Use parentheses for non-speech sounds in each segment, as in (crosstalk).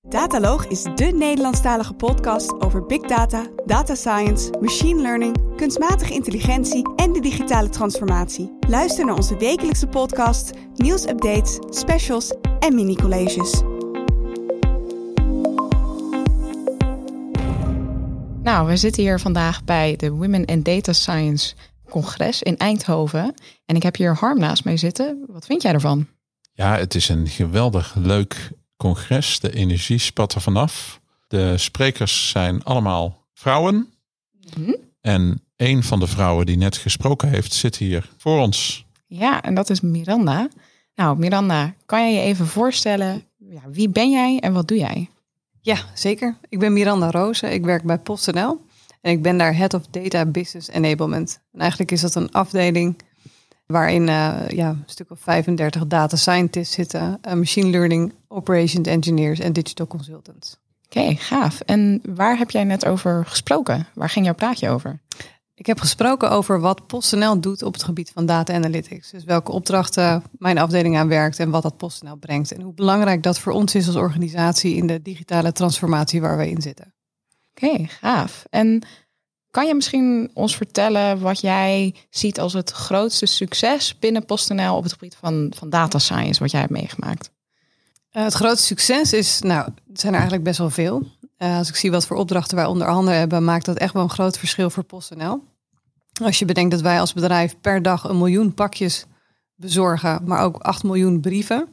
Dataloog is de Nederlandstalige podcast over big data, data science, machine learning, kunstmatige intelligentie en de digitale transformatie. Luister naar onze wekelijkse podcast, nieuwsupdates, specials en mini-colleges. Nou, we zitten hier vandaag bij de Women in Data Science congres in Eindhoven. En ik heb hier Harm naast mij zitten. Wat vind jij ervan? Ja, het is een geweldig leuk congres. De energie spat er vanaf. De sprekers zijn allemaal vrouwen. Mhm. En een van de vrouwen die net gesproken heeft, zit hier voor ons. Ja, en dat is Miranda. Nou, Miranda, kan jij je even voorstellen? Ja, wie ben jij en wat doe jij? Ja, zeker. Ik ben Miranda Rozen. Ik werk bij PostNL. En ik ben daar Head of Data Business Enablement. En eigenlijk is dat een afdeling waarin eh, ja, een stuk of 35 data scientists zitten, uh, machine learning, operations engineers en digital consultants. Oké, gaaf. En waar heb jij net over gesproken? Waar ging jouw praatje over? Ik heb gesproken over wat PostNL doet op het gebied van data analytics. Dus welke opdrachten mijn afdeling aan werkt en wat dat PostNL brengt. En hoe belangrijk dat voor ons is als organisatie in de digitale transformatie waar we in zitten. Oké, gaaf. En kan je misschien ons vertellen wat jij ziet als het grootste succes binnen PostNL op het gebied van, van data science, wat jij hebt meegemaakt? Uh, het grootste succes is, nou, het zijn er eigenlijk best wel veel. Uh, als ik zie wat voor opdrachten wij onder andere hebben, maakt dat echt wel een groot verschil voor PostNL. Als je bedenkt dat wij als bedrijf per dag een miljoen pakjes bezorgen, maar ook 8 miljoen brieven,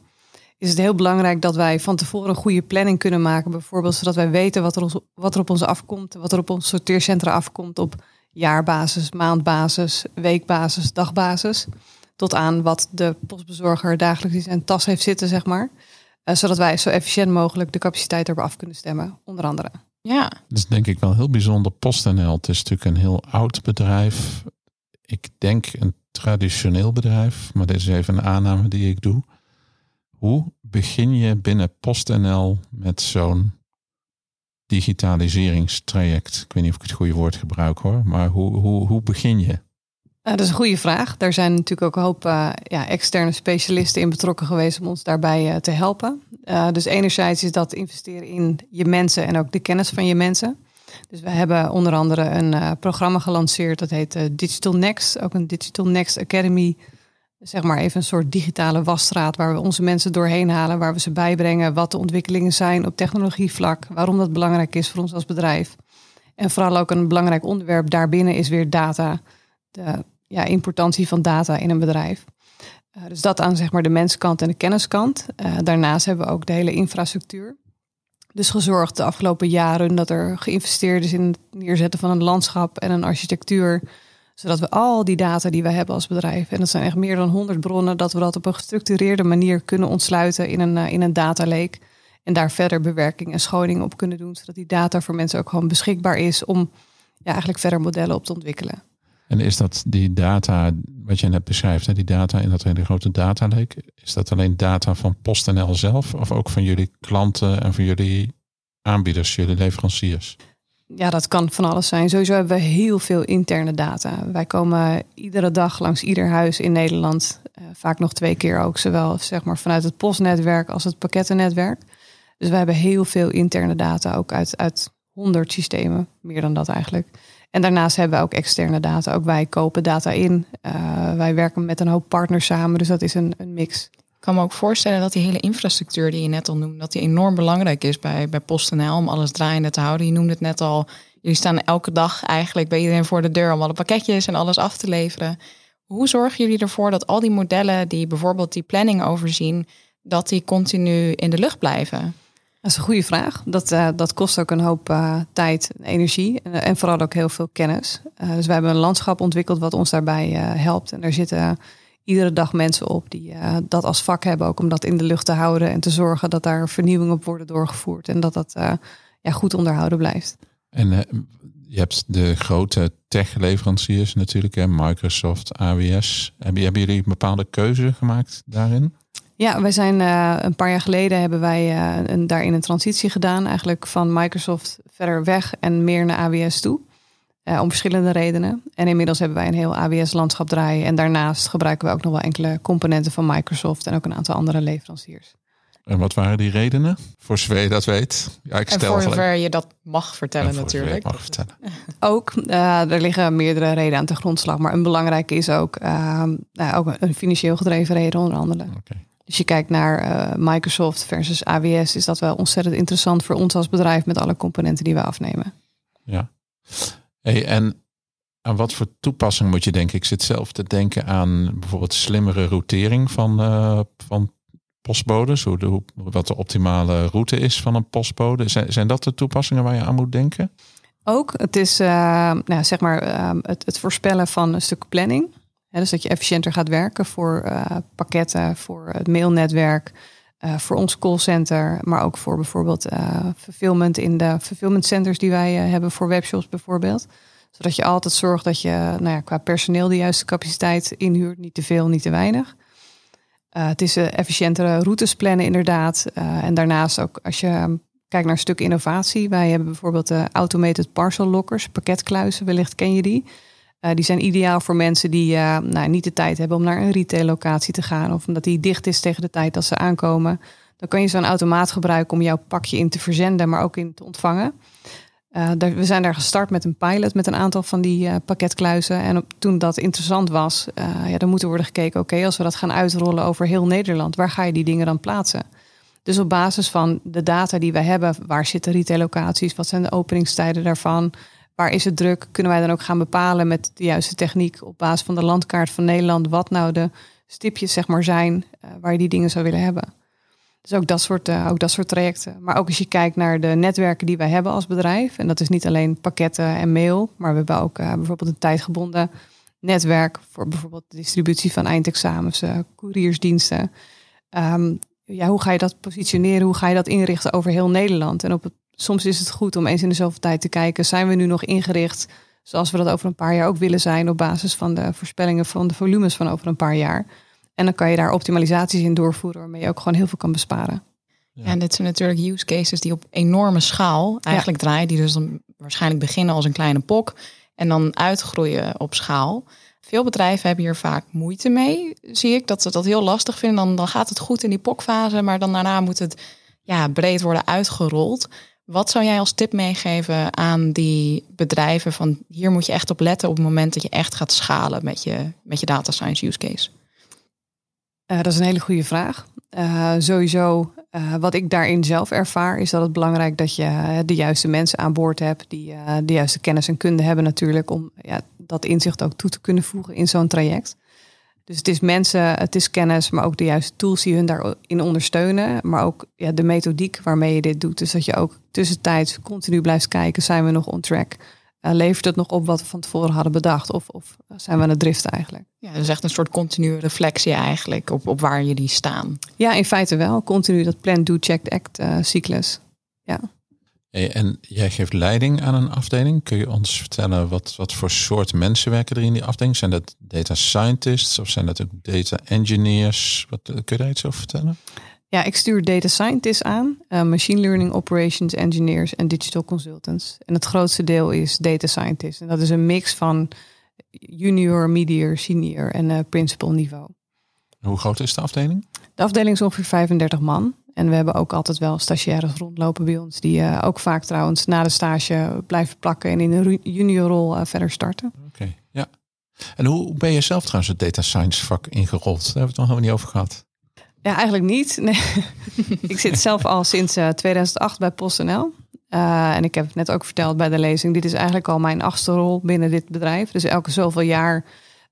is het heel belangrijk dat wij van tevoren een goede planning kunnen maken. Bijvoorbeeld zodat wij weten wat er, ons, wat er op ons afkomt, wat er op ons sorteercentra afkomt op jaarbasis, maandbasis, weekbasis, dagbasis. Tot aan wat de postbezorger dagelijks in zijn tas heeft zitten, zeg maar. Uh, zodat wij zo efficiënt mogelijk de capaciteit erop af kunnen stemmen, onder andere. Ja. Dat is denk ik wel heel bijzonder. PostNL, het is natuurlijk een heel oud bedrijf. Ik denk een traditioneel bedrijf, maar dit is even een aanname die ik doe. Hoe begin je binnen PostNL met zo'n digitaliseringstraject? Ik weet niet of ik het goede woord gebruik hoor, maar hoe, hoe, hoe begin je? Dat is een goede vraag. Daar zijn natuurlijk ook een hoop uh, ja, externe specialisten in betrokken geweest om ons daarbij uh, te helpen. dus enerzijds is dat investeren in je mensen en ook de kennis van je mensen. Dus we hebben onder andere een programma gelanceerd dat heet Digital Next, ook een Digital Next Academy zeg maar even een soort digitale wasstraat waar we onze mensen doorheen halen, waar we ze bijbrengen wat de ontwikkelingen zijn op technologievlak, waarom dat belangrijk is voor ons als bedrijf. En vooral ook een belangrijk onderwerp daarbinnen is weer data, de ja, importantie van data in een bedrijf. Uh, dus dat aan zeg maar de menskant en de kenniskant. Uh, daarnaast hebben we ook de hele infrastructuur. Dus gezorgd de afgelopen jaren dat er geïnvesteerd is in het neerzetten van een landschap en een architectuur zodat we al die data die we hebben als bedrijf, en dat zijn echt meer dan 100 bronnen, dat we dat op een gestructureerde manier kunnen ontsluiten in een, in een data lake. En daar verder bewerking en scholing op kunnen doen, zodat die data voor mensen ook gewoon beschikbaar is om ja, eigenlijk verder modellen op te ontwikkelen. En is dat die data, wat je net beschrijft, hè, die data in dat hele grote data lake, is dat alleen data van PostNL zelf of ook van jullie klanten en van jullie aanbieders, jullie leveranciers? Ja, dat kan van alles zijn. Sowieso hebben we heel veel interne data. Wij komen iedere dag langs ieder huis in Nederland. Uh, vaak nog twee keer ook, zowel zeg maar, vanuit het postnetwerk als het pakkettennetwerk. Dus we hebben heel veel interne data, ook uit, uit 100 systemen, meer dan dat eigenlijk. En daarnaast hebben we ook externe data. Ook wij kopen data in. Uh, wij werken met een hoop partners samen, dus dat is een, een mix. Kan me ook voorstellen dat die hele infrastructuur die je net al noemde, dat die enorm belangrijk is bij, bij PostNL om alles draaiende te houden. Je noemde het net al, jullie staan elke dag eigenlijk bij iedereen voor de deur om alle pakketjes en alles af te leveren. Hoe zorgen jullie ervoor dat al die modellen die bijvoorbeeld die planning overzien, dat die continu in de lucht blijven? Dat is een goede vraag. Dat, uh, dat kost ook een hoop uh, tijd en energie en, en, vooral ook heel veel kennis. Dus we hebben een landschap ontwikkeld wat ons daarbij helpt. En daar zitten iedere dag mensen op die uh, dat als vak hebben, ook om dat in de lucht te houden en te zorgen dat daar vernieuwingen op worden doorgevoerd en dat dat uh, ja, goed onderhouden blijft. En uh, je hebt de grote tech-leveranciers natuurlijk, hè, Microsoft, AWS. Hebben, hebben jullie een bepaalde keuze gemaakt daarin? Ja, wij zijn een paar jaar geleden hebben wij een, daarin een transitie gedaan, eigenlijk van Microsoft verder weg en meer naar AWS toe. Uh, om verschillende redenen. En inmiddels hebben wij een heel AWS-landschap draaien. En daarnaast gebruiken we ook nog wel enkele componenten van Microsoft en ook een aantal andere leveranciers. En wat waren die redenen? Voor zover je dat weet. Ja, ik En stel voor zover je dat mag vertellen en voor zover je natuurlijk. mag vertellen. Ook, eh, er liggen meerdere redenen aan de grondslag. Maar een belangrijke is ook, ehm, nou, ook een financieel gedreven reden onder andere. Oké. Als je kijkt naar eh, Microsoft versus AWS, is dat wel ontzettend interessant voor ons als bedrijf met alle componenten die we afnemen. Ja. Hey, en aan wat voor toepassing moet je denken? Ik zit zelf te denken aan bijvoorbeeld slimmere routering van, eh, van postbodes. Hoe de, wat de optimale route is van een postbode. Zijn, zijn dat de toepassingen waar je aan moet denken? Ook, het is eh, nou, zeg maar eh, het, het voorspellen van een stuk planning. Dus dat je efficiënter gaat werken voor eh, pakketten, voor het mailnetwerk, eh, voor ons callcenter, maar ook voor bijvoorbeeld eh fulfillment in de fulfillment centers die wij eh, hebben voor webshops bijvoorbeeld. Zodat je altijd zorgt dat je nou ja, qua personeel de juiste capaciteit inhuurt, niet te veel, niet te weinig. Het is efficiëntere routes plannen inderdaad. En daarnaast ook als je kijkt naar een stuk innovatie. Wij hebben bijvoorbeeld de automated parcel lockers, pakketkluizen, wellicht ken je die. Eh, die zijn ideaal voor mensen die eh, nou, niet de tijd hebben om naar een retaillocatie te gaan. Of omdat die dicht is tegen de tijd dat ze aankomen. Dan kan je zo'n automaat gebruiken om jouw pakje in te verzenden, maar ook in te ontvangen. Eh, we zijn daar gestart met een pilot met een aantal van die pakketkluizen. En op, toen dat interessant was, ja, dan moet er worden gekeken... oké, als we dat gaan uitrollen over heel Nederland... waar ga je die dingen dan plaatsen? Dus op basis van de data die wij hebben... waar zitten retaillocaties, wat zijn de openingstijden daarvan... waar is het druk, kunnen wij dan ook gaan bepalen... met de juiste techniek op basis van de landkaart van Nederland... wat nou de stipjes zeg maar, zijn eh, waar je die dingen zou willen hebben. Dus ook dat, soort, eh, ook dat soort trajecten. Maar ook als je kijkt naar de netwerken die wij hebben als bedrijf. En dat is niet alleen pakketten en mail. Maar we hebben ook eh, bijvoorbeeld een tijdgebonden netwerk. Voor bijvoorbeeld de distributie van eindexamens, couriersdiensten. Ehm, ja, hoe ga je dat positioneren? Hoe ga je dat inrichten over heel Nederland? En op het, soms is het goed om eens in de zoveel tijd te kijken. Zijn we nu nog ingericht zoals we dat over een paar jaar ook willen zijn... op basis van de voorspellingen van de volumes van over een paar jaar... En dan kan je daar optimalisaties in doorvoeren waarmee je ook gewoon heel veel kan besparen. Ja, en dit zijn natuurlijk use cases die op enorme schaal eigenlijk draaien. Die dus dan waarschijnlijk beginnen als een kleine pok en dan uitgroeien op schaal. Veel bedrijven hebben hier vaak moeite mee, zie ik. Dat ze dat heel lastig vinden. Dan, dan gaat het goed in die pokfase, maar dan daarna moet het ja, breed worden uitgerold. Wat zou jij als tip meegeven aan die bedrijven van hier moet je echt op letten op het moment dat je echt gaat schalen met je, met je data science use case? Uh, dat is een hele goede vraag. Uh, sowieso, uh, wat ik daarin zelf ervaar, is dat het belangrijk dat je de juiste mensen aan boord hebt, die de juiste kennis en kunde hebben natuurlijk, om ja, dat inzicht ook toe te kunnen voegen in zo'n traject. Dus het is mensen, het is kennis, maar ook de juiste tools die hun daarin ondersteunen. Maar ook ja, de methodiek waarmee je dit doet. Dus dat je ook tussentijds continu blijft kijken, zijn we nog on track? Uh, levert het nog op wat we van tevoren hadden bedacht? Of, of zijn we aan het driften eigenlijk? Ja, dus echt een soort continue reflectie eigenlijk op, op waar jullie staan. Ja, in feite wel. Continu dat plan, do, check, act uh, cyclus. Ja. Hey, en jij geeft leiding aan een afdeling. Kun je ons vertellen wat, wat voor soort mensen werken er in die afdeling? Zijn dat data scientists of zijn dat ook data engineers? Wat, kun je daar iets over vertellen? Ja, ik stuur data scientists aan, uh, machine learning operations engineers en digital consultants. En het grootste deel is data scientists. En dat is een mix van junior, medior, senior en uh, principal niveau. Hoe groot is de afdeling? De afdeling is ongeveer 35 man. En we hebben ook altijd wel stagiaires rondlopen bij ons, die uh, ook vaak trouwens na de stage blijven plakken en in een juniorrol uh, verder starten. Oké, okay, ja. En hoe ben je zelf trouwens het data science vak ingerold? Daar hebben we het nog helemaal niet over gehad. Ja, eigenlijk niet. Nee. (laughs) ik zit zelf al sinds uh, 2008 bij PostNL. En ik heb het net ook verteld bij de lezing. Dit is eigenlijk al mijn achtste rol binnen dit bedrijf. Dus elke zoveel jaar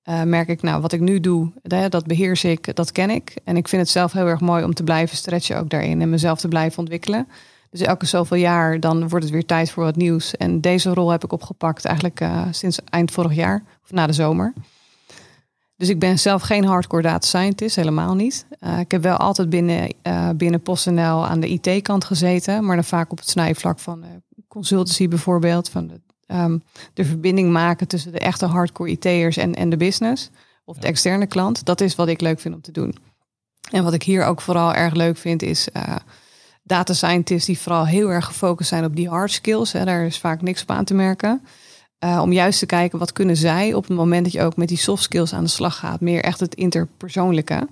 uh, merk ik, nou, wat ik nu doe, dat beheers ik, dat ken ik. En ik vind het zelf heel erg mooi om te blijven stretchen ook daarin. En mezelf te blijven ontwikkelen. Dus elke zoveel jaar, dan wordt het weer tijd voor wat nieuws. En deze rol heb ik opgepakt eigenlijk uh, sinds eind vorig jaar. Of na de zomer. Dus ik ben zelf geen hardcore data scientist, helemaal niet. Uh, ik heb wel altijd binnen, binnen PostNL aan de IT-kant gezeten, maar dan vaak op het snijvlak van consultancy bijvoorbeeld. Van de, um, de verbinding maken tussen de echte hardcore IT'ers en, en de business of de externe klant. Dat is wat ik leuk vind om te doen. En wat ik hier ook vooral erg leuk vind is data scientists die vooral heel erg gefocust zijn op die hard skills. Hè. Daar is vaak niks op aan te merken. Uh, om juist te kijken wat kunnen zij op het moment dat je ook met die soft skills aan de slag gaat. Meer echt het interpersoonlijke.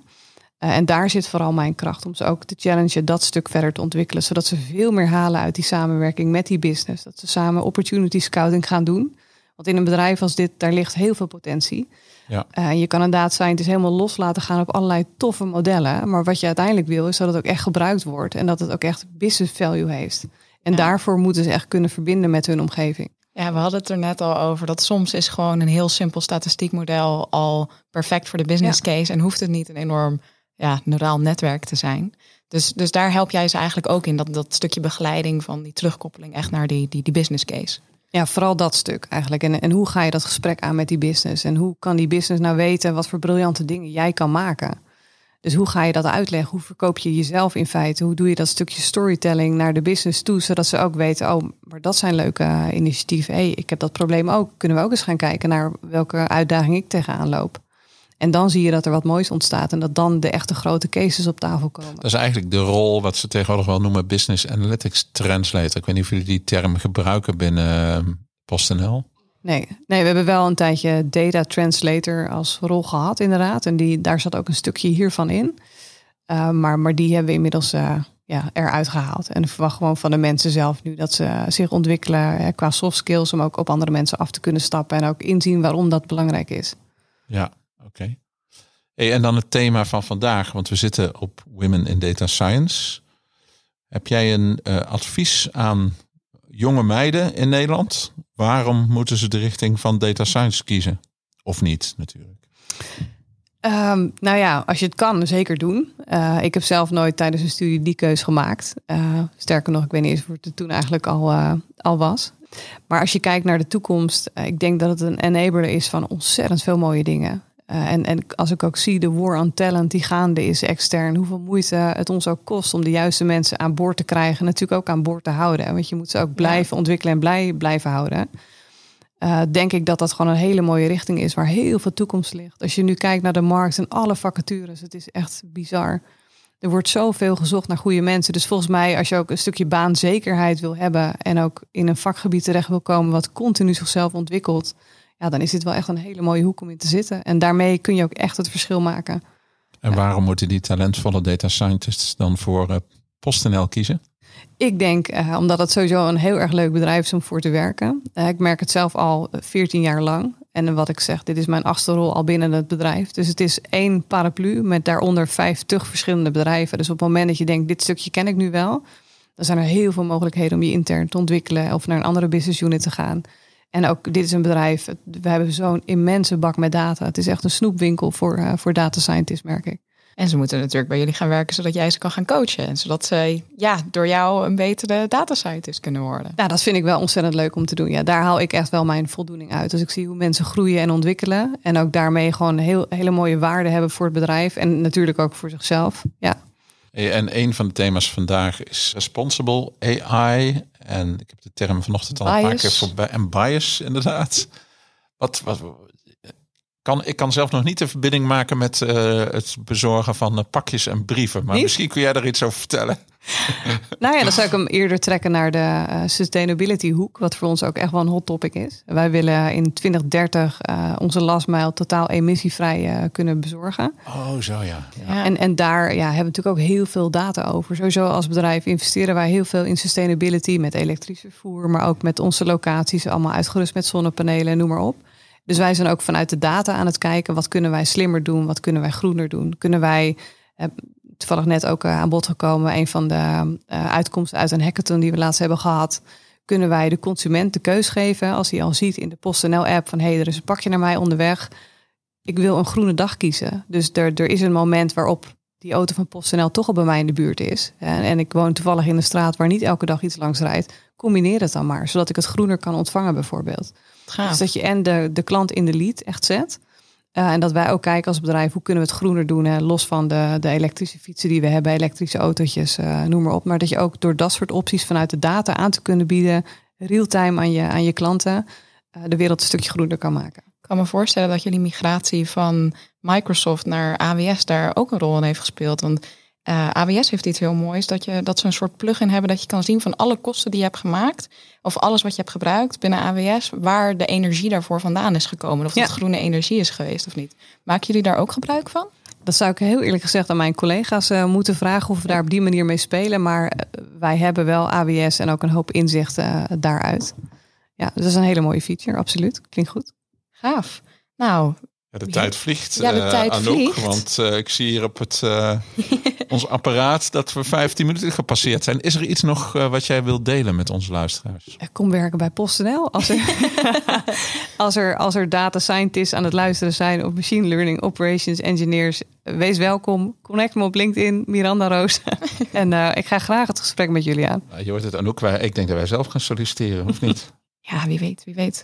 Uh, en daar zit vooral mijn kracht om ze ook te challengen dat stuk verder te ontwikkelen. Zodat ze veel meer halen uit die samenwerking met die business. Dat ze samen opportunity scouting gaan doen. Want in een bedrijf als dit, daar ligt heel veel potentie. Ja. Uh, en je kan inderdaad zijn, het is helemaal los laten gaan op allerlei toffe modellen. Maar wat je uiteindelijk wil, is dat het ook echt gebruikt wordt. En dat het ook echt business value heeft. En daarvoor moeten ze echt kunnen verbinden met hun omgeving. Ja, we hadden het er net al over dat soms is gewoon een heel simpel statistiekmodel al perfect voor de business case en hoeft het niet een enorm ja, neuraal netwerk te zijn. Dus, dus daar help jij ze eigenlijk ook in, dat, dat stukje begeleiding van die terugkoppeling echt naar die, die, die business case. Ja, vooral dat stuk eigenlijk. En, en hoe ga je dat gesprek aan met die business? En hoe kan die business nou weten wat voor briljante dingen jij kan maken? Dus hoe ga je dat uitleggen? Hoe verkoop je jezelf in feite? Hoe doe je dat stukje storytelling naar de business toe, zodat ze ook weten, oh, maar dat zijn leuke initiatieven. hey, ik heb dat probleem ook. Kunnen we ook eens gaan kijken naar welke uitdaging ik tegenaan loop? En dan zie je dat er wat moois ontstaat en dat dan de echte grote cases op tafel komen. Dat is eigenlijk de rol wat ze tegenwoordig wel noemen business analytics translator. Ik weet niet of jullie die term gebruiken binnen ehm, PostNL. Nee, nee, we hebben wel een tijdje data translator als rol gehad, inderdaad. En die, daar zat ook een stukje hiervan in. Uh, maar, maar die hebben we inmiddels uh, ja, eruit gehaald. En verwacht gewoon van de mensen zelf nu dat ze zich ontwikkelen hè, qua soft skills om ook op andere mensen af te kunnen stappen en ook inzien waarom dat belangrijk is. Ja, oké. Hey, en dan het thema van vandaag, want we zitten op Women in Data Science. Heb jij een uh, advies aan jonge meiden in Nederland. Waarom moeten ze de richting van data science kiezen? Of niet, natuurlijk. Um, nou ja, als je het kan, zeker doen. Uh, ik heb zelf nooit tijdens een studie die keus gemaakt. Uh, sterker nog, ik weet niet eens of het toen eigenlijk al, al was. Maar als je kijkt naar de toekomst, ik denk dat het een enabler is van ontzettend veel mooie dingen. Uh, en, en als ik ook zie de war on talent die gaande is extern, hoeveel moeite het ons ook kost om de juiste mensen aan boord te krijgen, natuurlijk ook aan boord te houden. Want je moet ze ook blijven ontwikkelen en blij blijven houden. Uh, denk ik dat dat gewoon een hele mooie richting is waar heel veel toekomst ligt. Als je nu kijkt naar de markt en alle vacatures, het is echt bizar. Er wordt zoveel gezocht naar goede mensen. Dus volgens mij, als je ook een stukje baanzekerheid wil hebben en ook in een vakgebied terecht wil komen wat continu zichzelf ontwikkelt, ja, dan is dit wel echt een hele mooie hoek om in te zitten. En daarmee kun je ook echt het verschil maken. En waarom moeten die talentvolle data scientists dan voor uh, PostNL kiezen? Ik denk uh, omdat het sowieso een heel erg leuk bedrijf is om voor te werken. Uh, ik merk het zelf al 14 jaar lang. En wat ik zeg, dit is mijn achtste rol al binnen het bedrijf. Dus het is één paraplu met daaronder 50 verschillende bedrijven. Dus op het moment dat je denkt, dit stukje ken ik nu wel, dan zijn er heel veel mogelijkheden om je intern te ontwikkelen of naar een andere business unit te gaan. En ook dit is een bedrijf, we hebben zo'n immense bak met data. Het is echt een snoepwinkel voor, uh, voor data scientists, merk ik. En ze moeten natuurlijk bij jullie gaan werken zodat jij ze kan gaan coachen. En zodat ze ja, door jou een betere data scientist kunnen worden. Ja, dat vind ik wel ontzettend leuk om te doen. Ja, daar haal ik echt wel mijn voldoening uit. Dus ik zie hoe mensen groeien en ontwikkelen. En ook daarmee gewoon heel, hele mooie waarde hebben voor het bedrijf. En natuurlijk ook voor zichzelf. Ja. En een van de thema's vandaag is responsible AI. En ik heb de term vanochtend al een paar keer voorbij. En bias, inderdaad. Wat, wat, kan, ik kan zelf nog niet de verbinding maken met uh, het bezorgen van uh, pakjes en brieven. Maar misschien kun jij er iets over vertellen. (laughs) nou ja, dan zou ik hem eerder trekken naar de uh, sustainability hoek. Wat voor ons ook echt wel een hot topic is. Wij willen in 2030 onze last mile totaal emissievrij kunnen bezorgen. Oh, zo ja. ja. En, en daar ja, hebben we natuurlijk ook heel veel data over. Sowieso als bedrijf investeren wij heel veel in sustainability. Met elektrisch vervoer, maar ook met onze locaties. Allemaal uitgerust met zonnepanelen, noem maar op. Dus wij zijn ook vanuit de data aan het kijken, wat kunnen wij slimmer doen, wat kunnen wij groener doen? Kunnen wij, eh, toevallig net ook eh, aan bod gekomen, een van de eh, uitkomsten uit een hackathon die we laatst hebben gehad, kunnen wij de consument de keus geven als hij al ziet in de PostNL-app van hé, hey, er is een pakje naar mij onderweg. Ik wil een groene dag kiezen. Dus er, er is een moment waarop die auto van PostNL toch al bij mij in de buurt is. En, en ik woon toevallig in een straat waar niet elke dag iets langs rijdt. Combineer het dan maar, zodat ik het groener kan ontvangen bijvoorbeeld. Dus dat je en de, de klant in de lead echt zet. Uh, en dat wij ook kijken als bedrijf, hoe kunnen we het groener doen? Hè? Los van de, de elektrische fietsen die we hebben, elektrische autootjes, uh, noem maar op. Maar dat je ook door dat soort opties vanuit de data aan te kunnen bieden, real-time aan je, aan je klanten, uh, de wereld een stukje groener kan maken. Ik kan me voorstellen dat jullie migratie van Microsoft naar AWS daar ook een rol in heeft gespeeld. Want uh, AWS heeft iets heel moois, dat, je, dat ze een soort plugin hebben dat je kan zien van alle kosten die je hebt gemaakt, of alles wat je hebt gebruikt binnen AWS, waar de energie daarvoor vandaan is gekomen. Of ja. het groene energie is geweest of niet. Maken jullie daar ook gebruik van? Dat zou ik heel eerlijk gezegd aan mijn collega's uh, moeten vragen of we daar op die manier mee spelen. Maar uh, wij hebben wel AWS en ook een hoop inzicht uh, daaruit. Ja, dus dat is een hele mooie feature, absoluut. Klinkt goed. Gaaf. Nou, ja, de tijd vliegt, ja, de tijd Anouk, vliegt. Want uh, ik zie hier op het, uh, (laughs) ons apparaat dat we 15 minuten gepasseerd zijn. Is er iets nog uh, wat jij wilt delen met onze luisteraars? Kom werken bij PostNL. Als er, (laughs) als, er, als er data scientists aan het luisteren zijn of machine learning operations engineers, wees welkom. Connect me op LinkedIn, Miranda Roos. (laughs) en ik ga graag het gesprek met jullie aan. je hoort het Anouk, wij, ik denk dat wij zelf gaan solliciteren, of niet? Ja, wie weet, wie weet.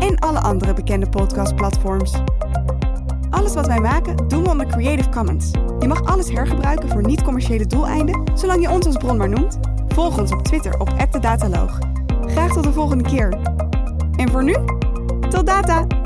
en alle andere bekende podcastplatforms. Alles wat wij maken doen we onder Creative Commons. Je mag alles hergebruiken voor niet-commerciële doeleinden, zolang je ons als bron maar noemt. Volg ons op Twitter op @dedataloog. Graag tot de volgende keer. En voor nu, tot data!